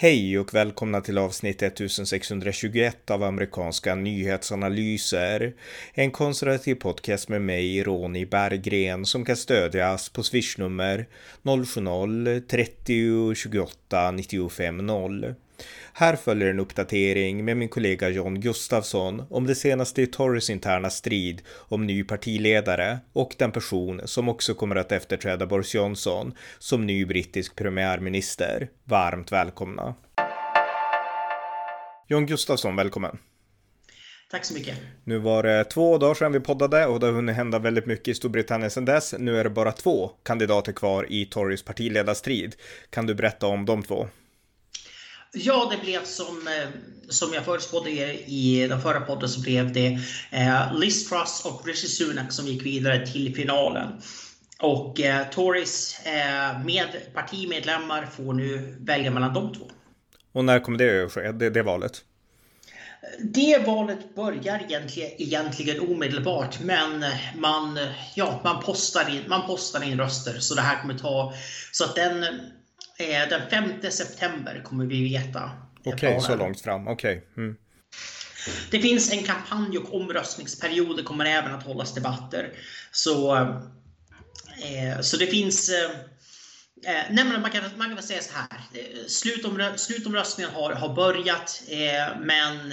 Hej och välkomna till avsnitt 1621 av amerikanska nyhetsanalyser. En konservativ podcast med mig, Ronny Berggren, som kan stödjas på swishnummer 070-30 28 95 0. Här följer en uppdatering med min kollega John Gustafsson om det senaste i Tories interna strid om ny partiledare och den person som också kommer att efterträda Boris Johnson som ny brittisk premiärminister. Varmt välkomna! John Gustafsson, välkommen! Tack så mycket. Nu var det två dagar sedan vi poddade och det har hunnit hända väldigt mycket i Storbritannien sedan dess. Nu är det bara två kandidater kvar i Tories partiledarstrid. Kan du berätta om de två? Ja, det blev som, eh, som jag förutspådde i den förra podden så blev det eh, Liz Truss och Rishi Sunak som gick vidare till finalen. Och eh, Tories eh, med partimedlemmar får nu välja mellan de två. Och när kommer det ske, det, det valet? Det valet börjar egentligen, egentligen omedelbart, men man, ja, man, postar in, man postar in röster. Så det här kommer ta... Så att den, den 5 september kommer vi veta. Okej, okay, så långt fram. Okej. Okay. Mm. Det finns en kampanj och omröstningsperiod. Det kommer även att hållas debatter. Så, eh, så det finns... Eh, Eh, men man, kan, man kan säga så här. Eh, slutomrö slutomröstningen har, har börjat, eh, men,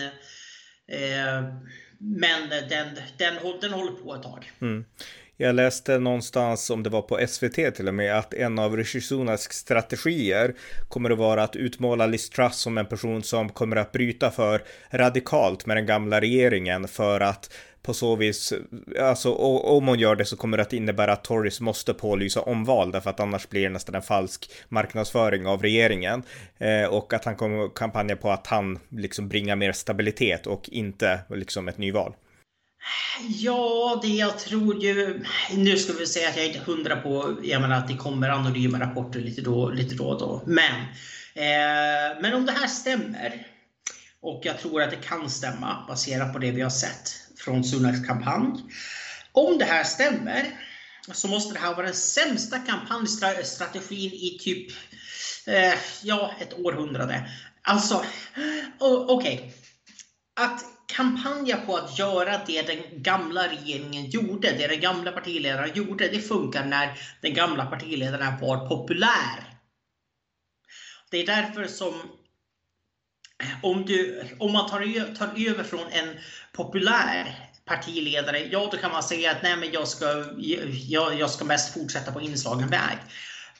eh, men den, den, den håller på ett tag. Mm. Jag läste någonstans, om det var på SVT till och med, att en av Rishi Sunaks strategier kommer att vara att utmåla Liz Truss som en person som kommer att bryta för radikalt med den gamla regeringen för att på så vis, alltså om hon gör det så kommer det att innebära att Tories måste pålysa omval därför att annars blir det nästan en falsk marknadsföring av regeringen. Eh, och att han kommer kampanja på att han liksom bringar mer stabilitet och inte liksom ett nyval. Ja, det jag tror ju... Nu ska vi säga att jag är inte hundra på jag menar, att det kommer anonyma rapporter lite då, lite då och då. Men, eh, men om det här stämmer, och jag tror att det kan stämma baserat på det vi har sett, från Sunaks kampanj. Om det här stämmer så måste det här vara den sämsta kampanjstrategin i typ eh, ja, ett århundrade. Alltså, okej. Okay. Att kampanja på att göra det den gamla regeringen gjorde, det den gamla partiledaren gjorde, det funkar när den gamla partiledaren var populär. Det är därför som eh, om, du, om man tar, tar över från en populär partiledare, ja då kan man säga att nej men jag ska, jag, jag ska mest fortsätta på inslagen väg.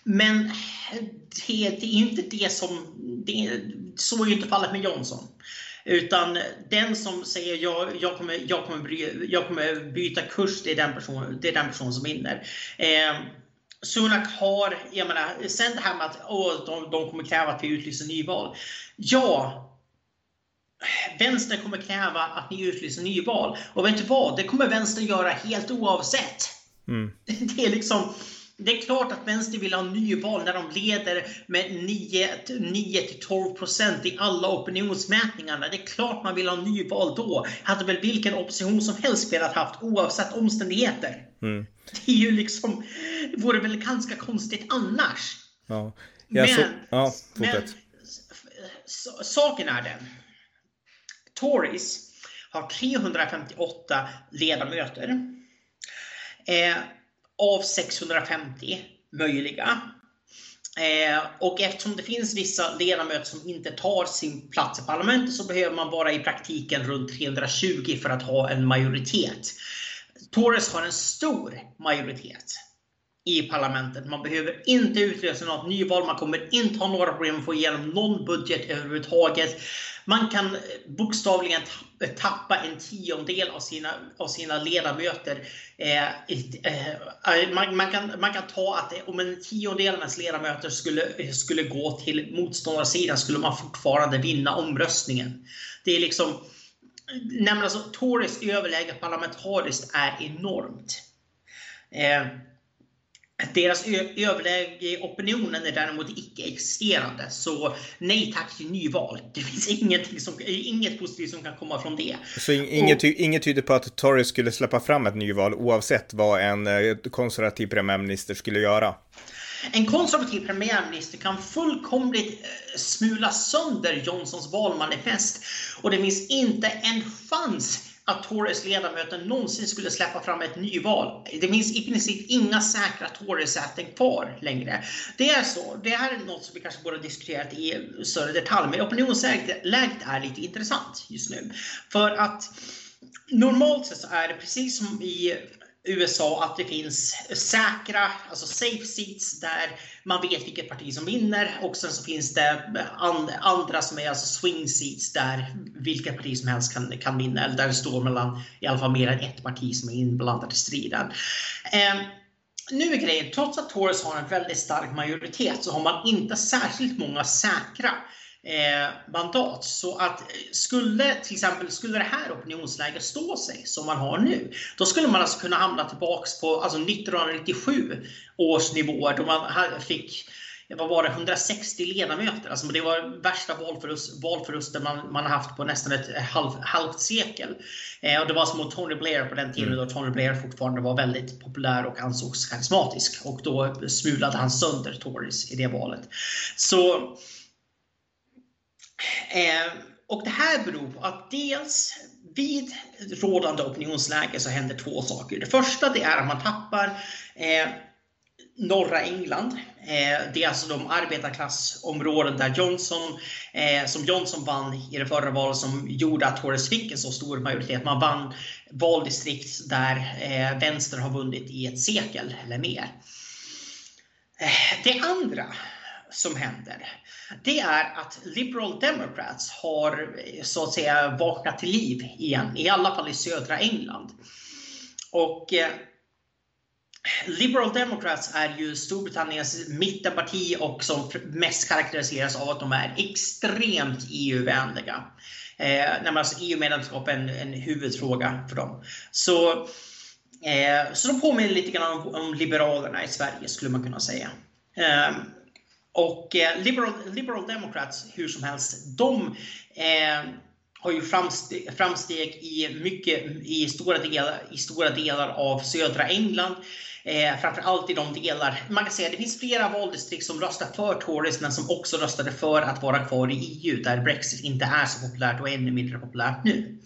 Men eh, det, det är inte det som, det, så är ju inte fallet med Johnson. Utan den som säger jag, jag, kommer, jag, kommer, jag kommer byta kurs, det är den person, det är den person som vinner. Eh, Sunak har, jag menar, sen det här med att åh, de, de kommer kräva att vi utlyser nyval. Ja, Vänstern kommer kräva att ni utlyser nyval. Och vet du vad? Det kommer vänstern göra helt oavsett. Mm. Det är liksom... Det är klart att vänster vill ha nyval när de leder med 9-12% i alla opinionsmätningarna. Det är klart man vill ha nyval då. Hade väl vilken opposition som helst velat haft oavsett omständigheter. Mm. Det är ju liksom... Det vore väl ganska konstigt annars. Ja. men, så, ja, men saken är den Tories har 358 ledamöter eh, av 650 möjliga. Eh, och eftersom det finns vissa ledamöter som inte tar sin plats i parlamentet så behöver man vara i praktiken runt 320 för att ha en majoritet. Tories har en stor majoritet i parlamentet. Man behöver inte utlösa något nyval, man kommer inte ha några problem att få igenom någon budget överhuvudtaget. Man kan eh, bokstavligen eh, tappa en tiondel av sina, av sina ledamöter. Eh, eh, eh, man, man, kan, man kan ta att om en tiondel av ens ledamöter skulle, skulle gå till motståndarsidan skulle man fortfarande vinna omröstningen. Det är liksom... nämligen alltså, Tories överläge parlamentariskt är enormt. Eh, deras överläge i opinionen är däremot icke-existerande. Så nej tack till nyval. Det finns ingenting som, inget positivt som kan komma från det. Så inget, och, inget tyder på att Tories skulle släppa fram ett nyval oavsett vad en eh, konservativ premiärminister skulle göra? En konservativ premiärminister kan fullkomligt eh, smula sönder Johnsons valmanifest och det finns inte en chans att Tories ledamöter någonsin skulle släppa fram ett nyval. Det finns i princip inga säkra Tories-säten kvar längre. Det är så. Det här är något som vi kanske borde ha diskuterat i större detalj, men opinionsläget är lite intressant just nu. För att normalt sett så är det precis som i USA att det finns säkra, alltså safe seats där man vet vilket parti som vinner. Och sen så finns det andra som är alltså swing seats där vilket parti som helst kan, kan vinna. Eller där det står mellan i alla fall mer än ett parti som är inblandat i striden. Eh, nu är grejen, trots att Tories har en väldigt stark majoritet så har man inte särskilt många säkra. eh, mandat. Så att eh, skulle till exempel skulle det här opinionsläget stå sig som man har nu, då skulle man alltså kunna hamna tillbaks på alltså 1997 års nivåer då man fick vad var det, 160 ledamöter. Alltså det var värsta valförlust, valförlusten man, man har haft på nästan ett halv, halvt sekel. Eh, och det var som mot Tony Blair på den tiden mm. då Tony Blair fortfarande var väldigt populär och ansågs karismatisk. Och då smulade han sönder Tories i det valet. Så Eh, Eh, och det här beror på att dels vid rådande opinionsläge så händer två saker. Det första det är att man tappar eh, norra England. Eh, det är alltså de arbetarklassområden där Johnson, eh, som Johnson vann i det förra valet som gjorde att Tories fick en så stor majoritet. Man vann valdistrikt där eh, vänster har vunnit i ett sekel eller mer. Eh, det andra som händer, det är att Liberal Democrats har eh, så att säga vaknat till liv igen, i alla fall i södra England. Och eh, Liberal Democrats är ju Storbritanniens mittenparti och som mest karaktäriseras av att de är extremt EU-vänliga. Eh, alltså EU-medlemskap är en, en huvudfråga för dem. Så, eh, så de påminner lite grann om, om Liberalerna i Sverige skulle man kunna säga. Eh, och eh, Liberal, Liberal Democrats, hur som helst, de eh, har ju framsteg, framsteg, i, mycket, i, stora delar, i stora delar av södra England. Eh, framförallt i de delar, man kan säga det finns flera valdistrikt som röstar för Tories men som också röstade för att vara kvar i EU där Brexit inte är så populärt och ännu mindre populärt nu.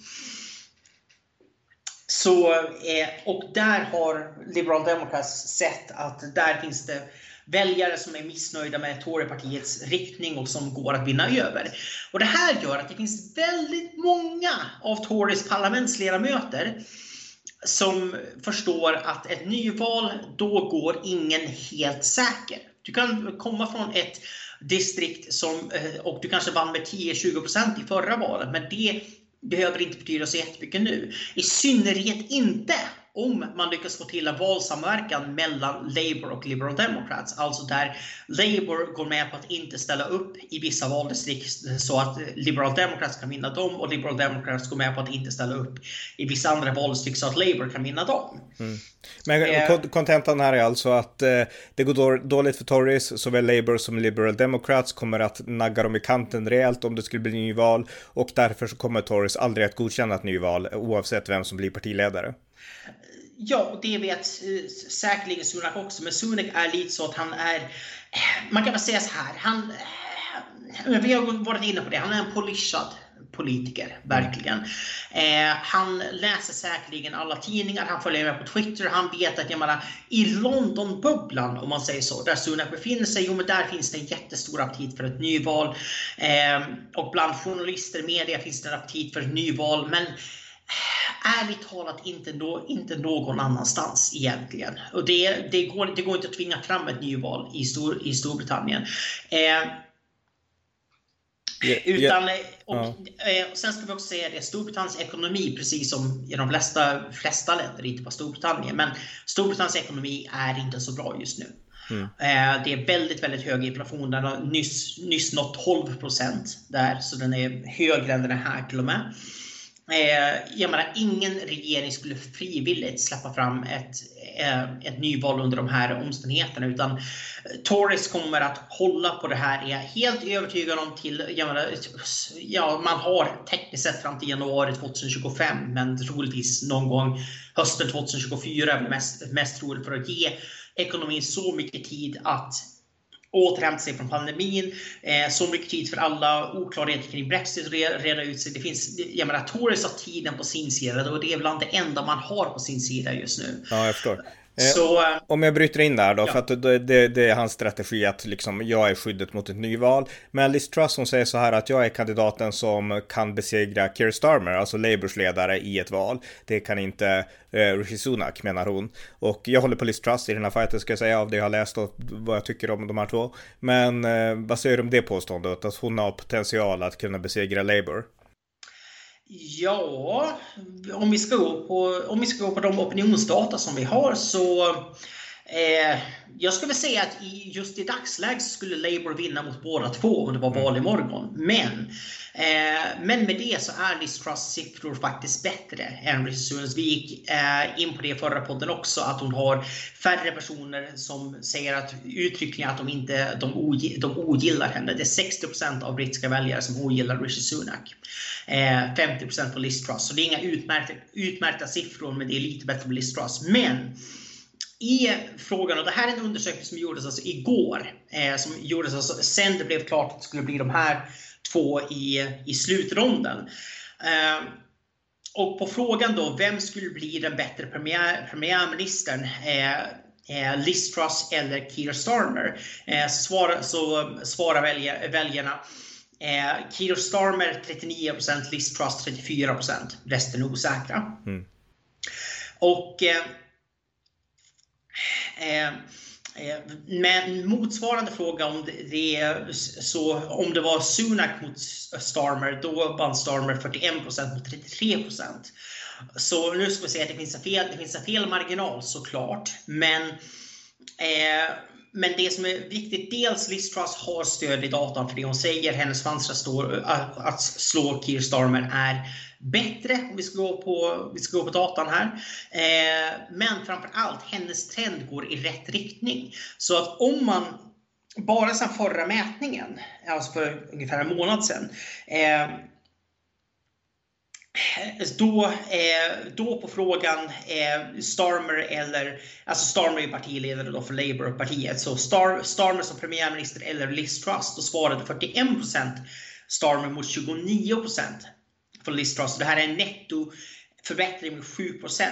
Så, eh, och där har Liberal Democrats sett att där finns det väljare som är missnöjda med Torypartiets riktning och som går att vinna över. Och det här gör att det finns väldigt många av Torys parlamentsledamöter som förstår att ett nyval, då går ingen helt säker. Du kan komma från ett distrikt som, eh, och du kanske vann med 10-20% i förra valet, men det behöver inte betyda så jättemycket nu. I synnerhet inte om man lyckas få till en valsamverkan mellan Labour och Liberal Democrats, alltså där Labour går med på att inte ställa upp i vissa valdistrikt så att Liberal Democrats kan vinna dem och Liberal Democrats går med på att inte ställa upp i vissa andra valdistrikt så att Labour kan vinna dem. Mm. Men eh. kontentan här är alltså att eh, det går dåligt för Tories, såväl Labour som Liberal Democrats kommer att nagga dem i kanten rejält om det skulle bli nyval och därför så kommer Tories aldrig att godkänna ett nyval oavsett vem som blir partiledare. Ja, det vet eh, säkerligen Sunak också, men Sunak är lite så att han är, eh, man kan väl säga så här, han, eh, vi har varit inne på det, han är en polishad politiker, verkligen. Eh, han läser säkerligen alla tidningar, han följer med på Twitter, han vet att jag menar, i Londonbubblan, om man säger så, där Sunak befinner sig, jo men där finns det en jättestor aptit för ett nyval. Eh, och bland journalister, media finns det en aptit för ett nyval, men ärligt talat inte, no, inte någon annanstans egentligen. Och det, det, går, det går inte att tvinga fram ett nyval i, Stor, i Storbritannien. Eh, Yeah, utan, yeah. Och, yeah. sen ska vi också säga det, Storbritanniens ekonomi, precis som i de flesta, flesta länder, inte bara Storbritannien, men Storbritanniens ekonomi är inte så bra just nu. Mm. Eh, det är väldigt, väldigt hög inflation. Den har nyss, nyss nått 12% där, så den är högre än den är här till och med. Eh, jag menar, ingen regering skulle frivilligt släppa fram ett, eh, ett nyval under de här omständigheterna. Utan Tories kommer att hålla på det här, är jag helt övertygad om. till jag menar, ja, Man har tekniskt sett fram till januari 2025, men troligtvis någon gång hösten 2024 är mest, mest troligt för att ge ekonomin så mycket tid att återhämta sig från pandemin. Eh, så mycket tid för alla, oklarheter kring Brexit reda ut sig. Det finns, jag menar, Tories har tiden på sin sida och det är bland det enda man har på sin sida just nu. Ja, jag förstår. Eh, så, om jag bryter in där då, ja. för att det, det, det, är hans strategi att liksom jag är skyddet mot ett nyval. Men Liz Truss hon säger så här att jag är kandidaten som kan besegra Keir Starmer, alltså Labours ledare i ett val. Det kan inte eh, Rishi Sunak menar hon. Och jag håller på Liz Truss i den här fighten ska jag säga av det jag har läst och vad jag tycker om de här två. Men eh, vad säger du om det påståendet? Att hon har potential att kunna besegra Labour? Ja, om vi ska gå på, om vi ska gå på de opinionsdata som vi har så eh, jag skulle säga att i, just i dagsläget skulle Labour vinna mot båda två om det var val imorgon. Men, eh, men med det så är Liz Truss siffror faktiskt bättre än Rishi Sunak. Vi gick eh, in på det i förra podden också, att hon har färre personer som säger att uttryckligen att de inte de, de ogillar henne. Det är 60% av brittiska väljare som ogillar Rishi Sunak. 50% eh, på Liz Truss. Så det är inga utmärkta, utmärkta siffror, men det är lite bättre på Liz Truss. Men i frågan, och det här är en undersökning som gjordes alltså igår, eh, som gjordes alltså sen det blev klart att det skulle bli de här två i, i slutronden. Eh, och på frågan då, vem skulle bli den bättre premiär, premiärministern? Eh, eh Liz Truss eller Keir Starmer? Eh, så svarar, så svarar väljarna Eh, Keir Starmer 39%, Liz Truss 34%. Resten är osäkra. Mm. Och eh Eh, eh, men motsvarande fråga om det, så, om det var Sunak mot Starmer, då vann Starmer 41% mot 33%. Så nu ska vi säga att det finns en fel, det finns en fel marginal såklart. Men eh, men det som är viktigt, dels Liz Truss har stöd i datan för det hon säger. Hennes chanser att, att slå Keir Starmer är bättre om vi ska gå på, vi ska gå på datan här. Eh, men framför allt, hennes trend går i rätt riktning. Så att om man bara sedan förra mätningen, alltså för ungefär en månad sedan, eh, då, eh, då på frågan eh, Starmer eller, alltså Starmer är partiledare då för Labour-partiet, så Star, Starmer som premiärminister eller Liz Truss, då svarade 41% Starmer mot 29% för Liz Truss. Det här är en netto förbättring med 7%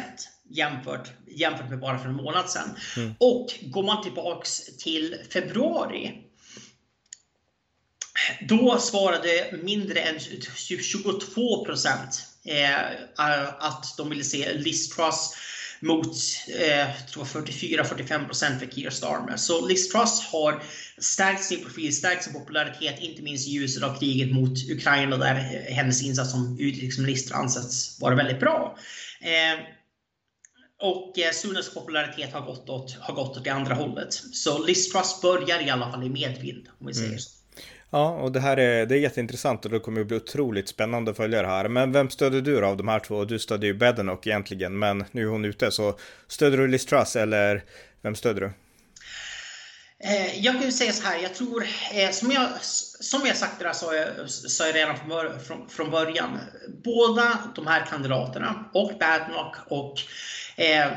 jämfört, jämfört med bara för en månad sedan. Mm. Och går man tillbaks till februari då svarade mindre än typ 22 procent eh, att de ville se Liz Truss mot eh, 44-45 procent för Keir Starmer. Så Liz Truss har stärkt sin profil, stärkt sin popularitet, inte minst i ljuset av kriget mot Ukraina där eh, hennes insats som utrikesminister ansetts vara väldigt bra. Eh, och eh, Sunaks popularitet har gått, åt, har gått åt det andra hållet. Så Liz Truss börjar i alla fall i medvind, om vi säger mm. så. Ja, och det här är, det är jätteintressant och det kommer att bli otroligt spännande att följa det här. Men vem stöder du av de här två? Du stödjer ju Bedenock egentligen, men nu är hon ute. Så stöder du Liz Truss eller vem stöder du? Eh, jag kan ju säga så här, jag tror, eh, som jag, som jag sagt det där sa jag, sa jag redan från, från början. Båda de här kandidaterna, och Badnock och eh,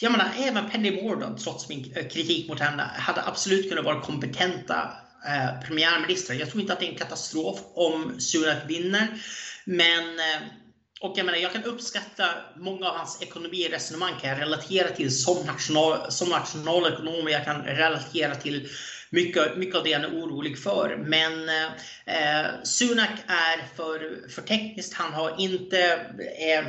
jag menar, även Penny Mordaunt, trots min eh, kritik mot henne, hade absolut kunnat vara kompetenta eh. Jag tror inte att det är en katastrof om Sunak vinner. Men eh, och jag, menar, jag kan uppskatta många av hans ekonomiresonemang kan jag relatera till som, national, som nationalekonom. Jag kan relatera till mycket, mycket av det han är orolig för. Men eh, eh Sunak är för, för tekniskt. Han har inte eh,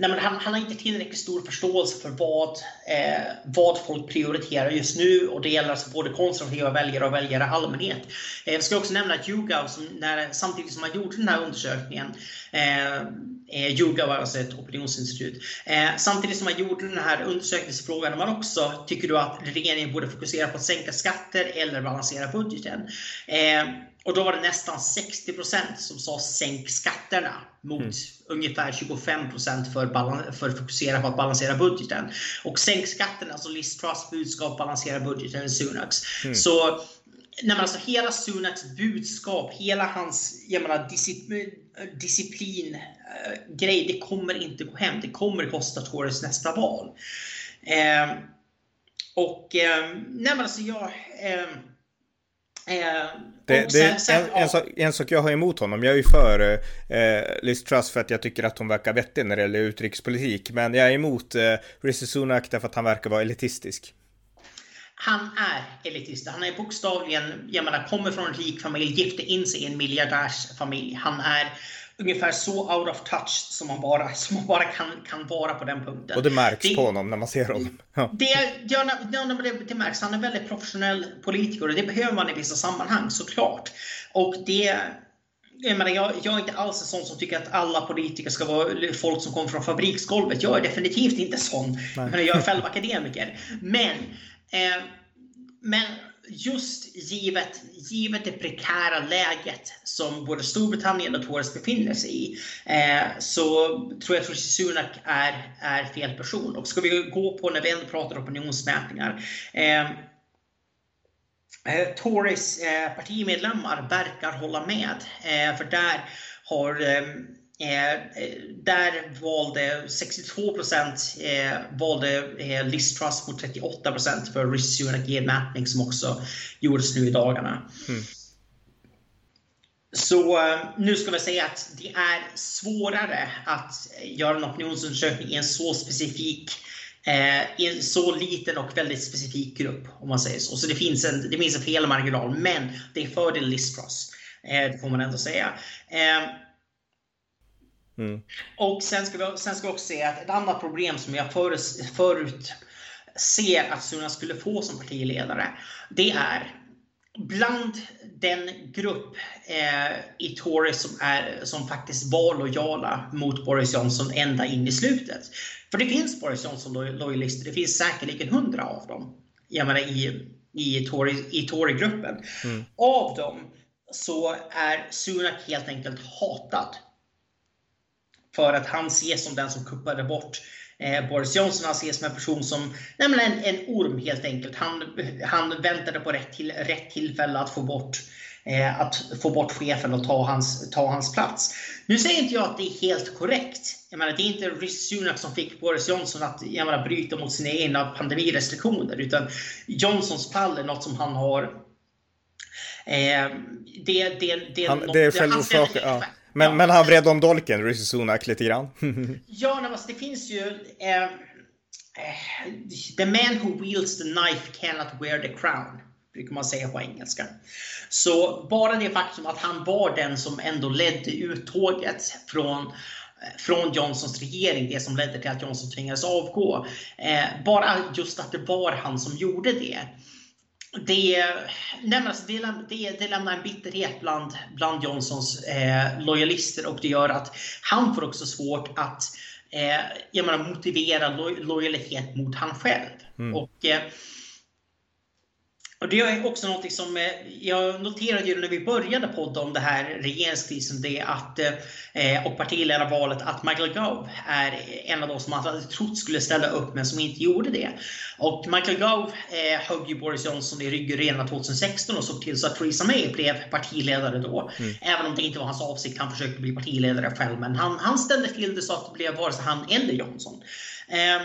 nej, men han, han, har inte tillräckligt stor förståelse för vad, eh, vad folk prioriterar just nu och det gäller alltså både konservativa väljare och väljare i allmänhet. Eh, jag ska också nämna att YouGov, som när, samtidigt som man gjorde den här undersökningen, eh, eh YouGov var alltså ett opinionsinstitut, eh, samtidigt som man gjorde den här undersökningen så frågade man också, tycker du att regeringen borde fokusera på att sänka skatter eller balansera budgeten? Eh, och då var det nästan 60% som sa sänk skatterna mot mm. ungefär 25% för, för att fokusera på att balansera budgeten. Och sänk skatterna, alltså Liz Truss budskap balansera budgeten i Sunaks. Mm. Så nej alltså hela Sunaks budskap, hela hans jag menar, disciplin, disciplin äh, grej, det kommer inte gå hem. Det kommer kosta Tories nästa val. Eh, och eh, nej men alltså jag... Eh, Eh, det, sen, det, sen, en, ja. en, sak, en, sak, jag har emot honom, jag är ju för eh, Liz Truss för att jag tycker att hon verkar vettig när det gäller utrikespolitik. Men jag är emot eh, Rishi Sunak därför att han verkar vara elitistisk. Han är elitist. Han är bokstavligen, jag menar, kommer från en rik familj, gifte in sig i en miljardärsfamilj. Han är ungefär så out of touch som man bara, som man bara kan, kan vara på den punkten. Och det märks det, på honom när man ser honom. Ja. Det, ja, det, det märks. Han är väldigt professionell politiker och det behöver man i vissa sammanhang såklart. Och det jag, menar, jag, jag är inte alls en sån som tycker att alla politiker ska vara folk som kommer från fabriksgolvet. Jag är definitivt inte sån. Jag, jag är själv akademiker. Men, Eh, men just givet, givet det prekära läget som både Storbritannien och Tories befinner sig i eh, så tror jag att Sunak är, är fel person. Och ska vi gå på när vi ändå pratar opinionsmätningar. Eh, eh Tories eh, partimedlemmar verkar hålla med. Eh, för där har eh, där valde 62 procent eh, valde eh, Liz Truss mot 38 procent för Rishi Sunak i en mätning som också gjordes nu i dagarna. Mm. Så eh, nu ska vi säga att det är svårare att göra en opinionsundersökning i en så specifik eh, i en så liten och väldigt specifik grupp om man säger så. Så det finns en, det finns en felmarginal, men det är fördel Liz Truss. Eh, det får man ändå säga. Mm. Och sen ska, vi, sen ska vi också se att ett annat problem som jag förut, förut ser att Sunak skulle få som partiledare, det är bland den grupp eh, i Tories som, är, som faktiskt var lojala mot Boris Johnson ända in i slutet. För det finns Boris Johnson-lojalister, det finns säkerligen hundra av dem jag menar, i, i, Tory, i Tory-gruppen. Mm. Av dem så är Sunak helt enkelt hatad för att han ses som den som kuppade bort eh, Boris Johnson. Han ses som en person som, men en, en orm helt enkelt. Han, han väntade på rätt, till, rätt tillfälle att få bort eh, att få bort chefen och ta hans, ta hans plats. Nu säger inte jag att det är helt korrekt. Jag menar, det är inte Rishi Sunak som fick Boris Johnson att jag menar, bryta mot sina egna pandemirestriktioner. Utan Johnsons fall är något som han har... Eh, det, det, det, han, något, det är självorsakat. Ja. Men, ja. men han vred om dolken, Rishi Sunak, lite grann. ja, nej, alltså, det finns ju... Eh, eh, the man who wields the knife cannot wear the crown, brukar man säga på engelska. Så bara det faktum att han var den som ändå ledde uttåget från från Johnsons regering, det som ledde till att Johnson tvingades avgå. Eh, bara just att det var han som gjorde det det, nej alltså det, det, det, lämnar en bitterhet bland, bland Johnsons eh, lojalister och det gör att han får också svårt att eh, jag menar, motivera lo, lojalitet mot han själv. Mm. Och, eh, och det är också något som eh, jag noterade ju när vi började podda om det här regeringskrisen det att, eh, och partiledarvalet att Michael Gove är en av de som man hade trott skulle ställa upp men som inte gjorde det. Och Michael Gove eh, högg ju Boris Johnson i ryggen redan 2016 och såg till så att Theresa May blev partiledare då. Mm. Även om det inte var hans avsikt, han försökte bli partiledare själv. Men han, han ställde till det så att det blev vare sig han eller Johnson. Eh,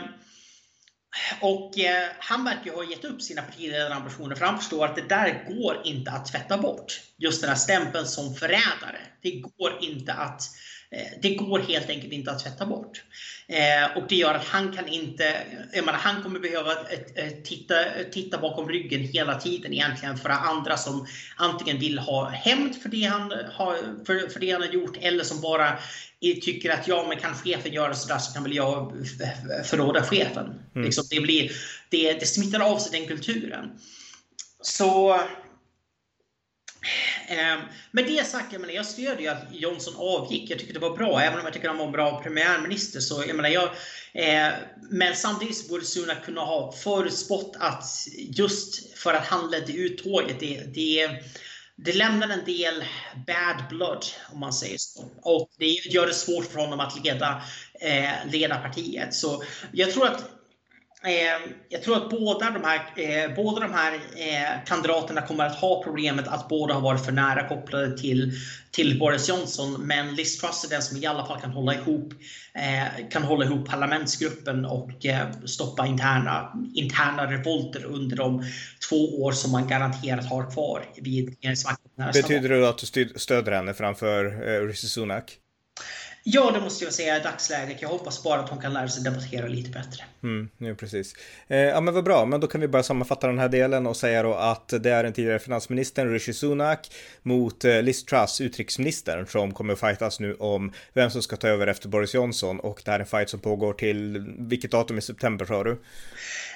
och eh, han verkar ha gett upp sina partiledarambitioner för han förstår att det där går inte att tvätta bort. Just den här stämpeln som förrädare. Det går inte att eh, det går helt enkelt inte att tvätta bort. Eh, och det gör att han kan inte, jag menar, han kommer behöva titta, titta bakom ryggen hela tiden egentligen för andra som antingen vill ha hämnd för, det han har, för, för det han har gjort eller som bara tycker att ja, men kan chefen göra sådär så kan väl jag förråda chefen. Mm. Liksom, det, blir, det, det smittar av sig den kulturen. Så eh, Ehm, med det sagt, jag, menar, jag stödjer ju att Johnson avgick. Jag tycker det var bra, även om jag tycker han var en bra premiärminister. Så, jag menar, jag, eh, men samtidigt borde Sunak kunna ha förutspått att just för att han ledde ut tåget, det, det det lämnar en del bad blood, om man säger så. Och det gör det svårt för honom att leda, eh, leda partiet. Så jag tror att jag tror att båda de här, eh, båda de här eh, kandidaterna kommer att ha problemet att båda har varit för nära kopplade till, till Boris Johnson. Men Liz Truss är den som i alla fall kan hålla ihop, eh, kan hålla ihop parlamentsgruppen och eh, stoppa interna, interna revolter under de två år som man garanterat har kvar vid regeringsmakten. Betyder det att du stöder henne framför eh, Rishi Sunak? Ja, det måste jag säga i dagsläget. Jag hoppas bara att hon kan lära sig debattera lite bättre. Mm, ja, precis. Eh, ja, men vad bra. Men då kan vi bara sammanfatta den här delen och säga då att det är den tidigare finansministern Rishi Sunak mot eh, Liz Truss, utrikesministern, som kommer att fightas nu om vem som ska ta över efter Boris Johnson. Och det här är en fight som pågår till vilket datum i september sa du?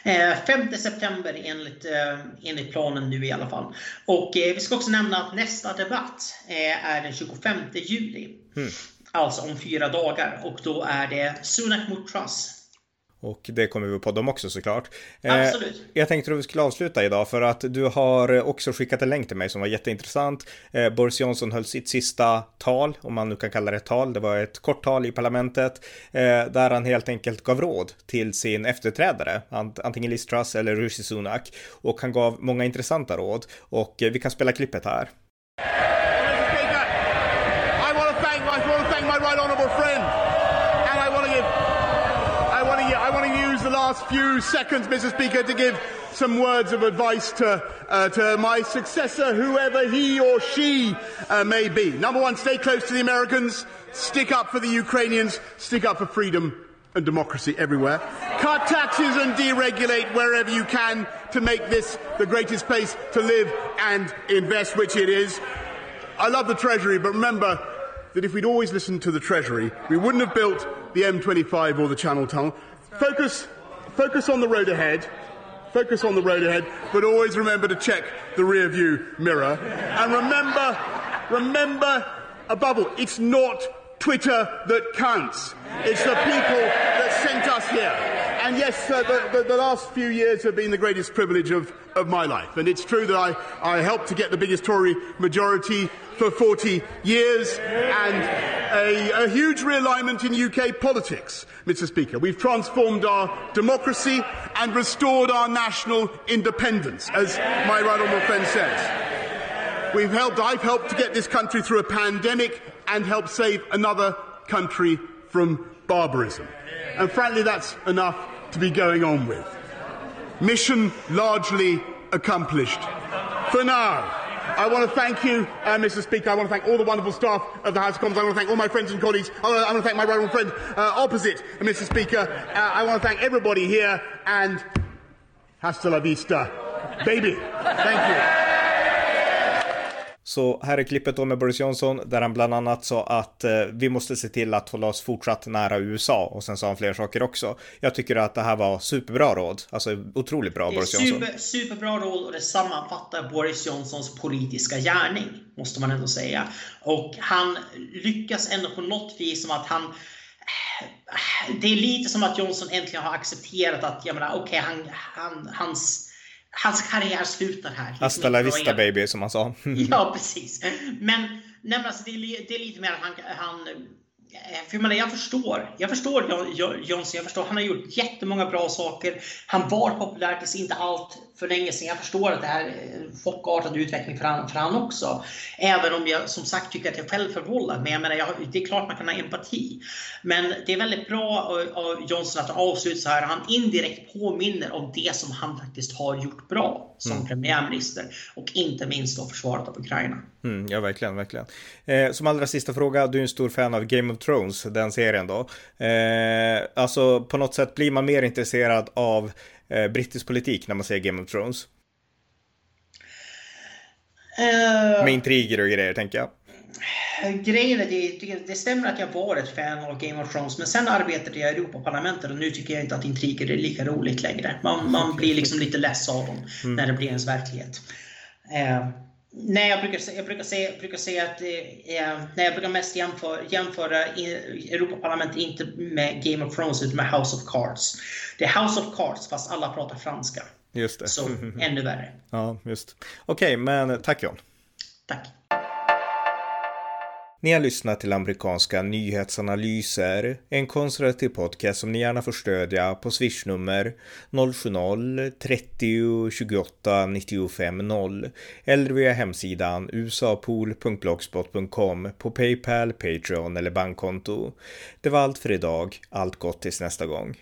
Eh, 5 september enligt, eh, enligt planen nu i alla fall. Och eh, vi ska också nämna att nästa debatt eh, är den 25 juli. Mm. Alltså om fyra dagar och då är det Sunak mot Truss. Och det kommer vi på dem också såklart. Eh, Absolut. Eh, jag tänkte att vi skulle avsluta idag för att du har också skickat en länk till mig som var jätteintressant. Eh, Boris Johnson höll sitt sista tal, om man nu kan kalla det ett tal. Det var ett kort tal i parlamentet eh, där han helt enkelt gav råd till sin efterträdare, antingen Liz Truss eller Rishi Sunak. Och han gav många intressanta råd och vi kan spela klippet här. Last few seconds, Mr. Speaker, to give some words of advice to, uh, to my successor, whoever he or she uh, may be. Number one, stay close to the Americans, stick up for the Ukrainians, stick up for freedom and democracy everywhere. Cut taxes and deregulate wherever you can to make this the greatest place to live and invest, which it is. I love the Treasury, but remember that if we'd always listened to the Treasury, we wouldn't have built the M25 or the Channel Tunnel. Focus focus on the road ahead. Focus on the road ahead, but always remember to check the rear view mirror. And remember, remember, above all, it's not Twitter that counts. It's the people that sent us here. And yes, uh, the, the, the, last few years have been the greatest privilege of, of my life. And it's true that I, I helped to get the biggest Tory majority for 40 years and a, a huge realignment in UK politics, Mr. Speaker. We've transformed our democracy and restored our national independence, as my right honourable friend says. We've helped, I've helped to get this country through a pandemic and help save another country from barbarism. And frankly, that's enough to be going on with. Mission largely accomplished. For now. I want to thank you, uh, Mr. Speaker. I want to thank all the wonderful staff of the House of Commons. I want to thank all my friends and colleagues. I want to, thank my right friend uh, opposite, Mr. Speaker. Uh, I want to thank everybody here and hasta la vista, baby. Thank you. Så här är klippet då med Boris Johnson där han bland annat sa att eh, vi måste se till att hålla oss fortsatt nära USA och sen sa han fler saker också. Jag tycker att det här var superbra råd, alltså otroligt bra Boris super, Johnson. Superbra råd och det sammanfattar Boris Johnsons politiska gärning måste man ändå säga. Och han lyckas ändå på något vis som att han det är lite som att Johnson äntligen har accepterat att, jag menar, okej, okay, han, han, hans hans karriär slutar här. Hasta la vista baby som han sa. ja, precis. Men, nej, alltså, det, är, det är lite mer att han, han Eh, för jag, menar, jag förstår, jag förstår Johnson, jag förstår, han har gjort jättemånga bra saker. Han var populär tills inte allt för länge sedan. Jag förstår att det här är en chockartad utveckling för han, för han också. Även om jag som sagt tycker att jag själv förvållad. Men jag menar, jag, det är klart man kan ha empati. Men det är väldigt bra av Johnson att avsluta så här. Han indirekt påminner om det som han faktiskt har gjort bra som mm. premiärminister. Och inte minst då försvaret av Ukraina. Mm, ja, verkligen, verkligen. Eh, som allra sista fråga, du är en stor fan av Game of Thrones, den serien då. Eh, alltså på något sätt blir man mer intresserad av eh, brittisk politik när man ser Game of Thrones? Uh, Med intriger och grejer tänker jag. Grejen är det, det stämmer att jag var ett fan av Game of Thrones men sen arbetade jag i Europaparlamentet och nu tycker jag inte att intriger är lika roligt längre. Man, man blir liksom lite less av dem mm. när det blir ens verklighet. Uh, Nej, jag brukar, jag brukar, säga, jag brukar säga att eh, nej, jag brukar mest jämföra, jämföra Europaparlamentet inte med Game of Thrones utan med House of Cards. Det är House of Cards fast alla pratar franska. Just det. Så ännu värre. Ja, just. Okej, okay, men tack John. Tack. Ni har lyssnat till amerikanska nyhetsanalyser, en konservativ podcast som ni gärna får stödja på swishnummer 070-30 28 95 0 eller via hemsidan usapool.blogspot.com på Paypal, Patreon eller bankkonto. Det var allt för idag. Allt gott tills nästa gång.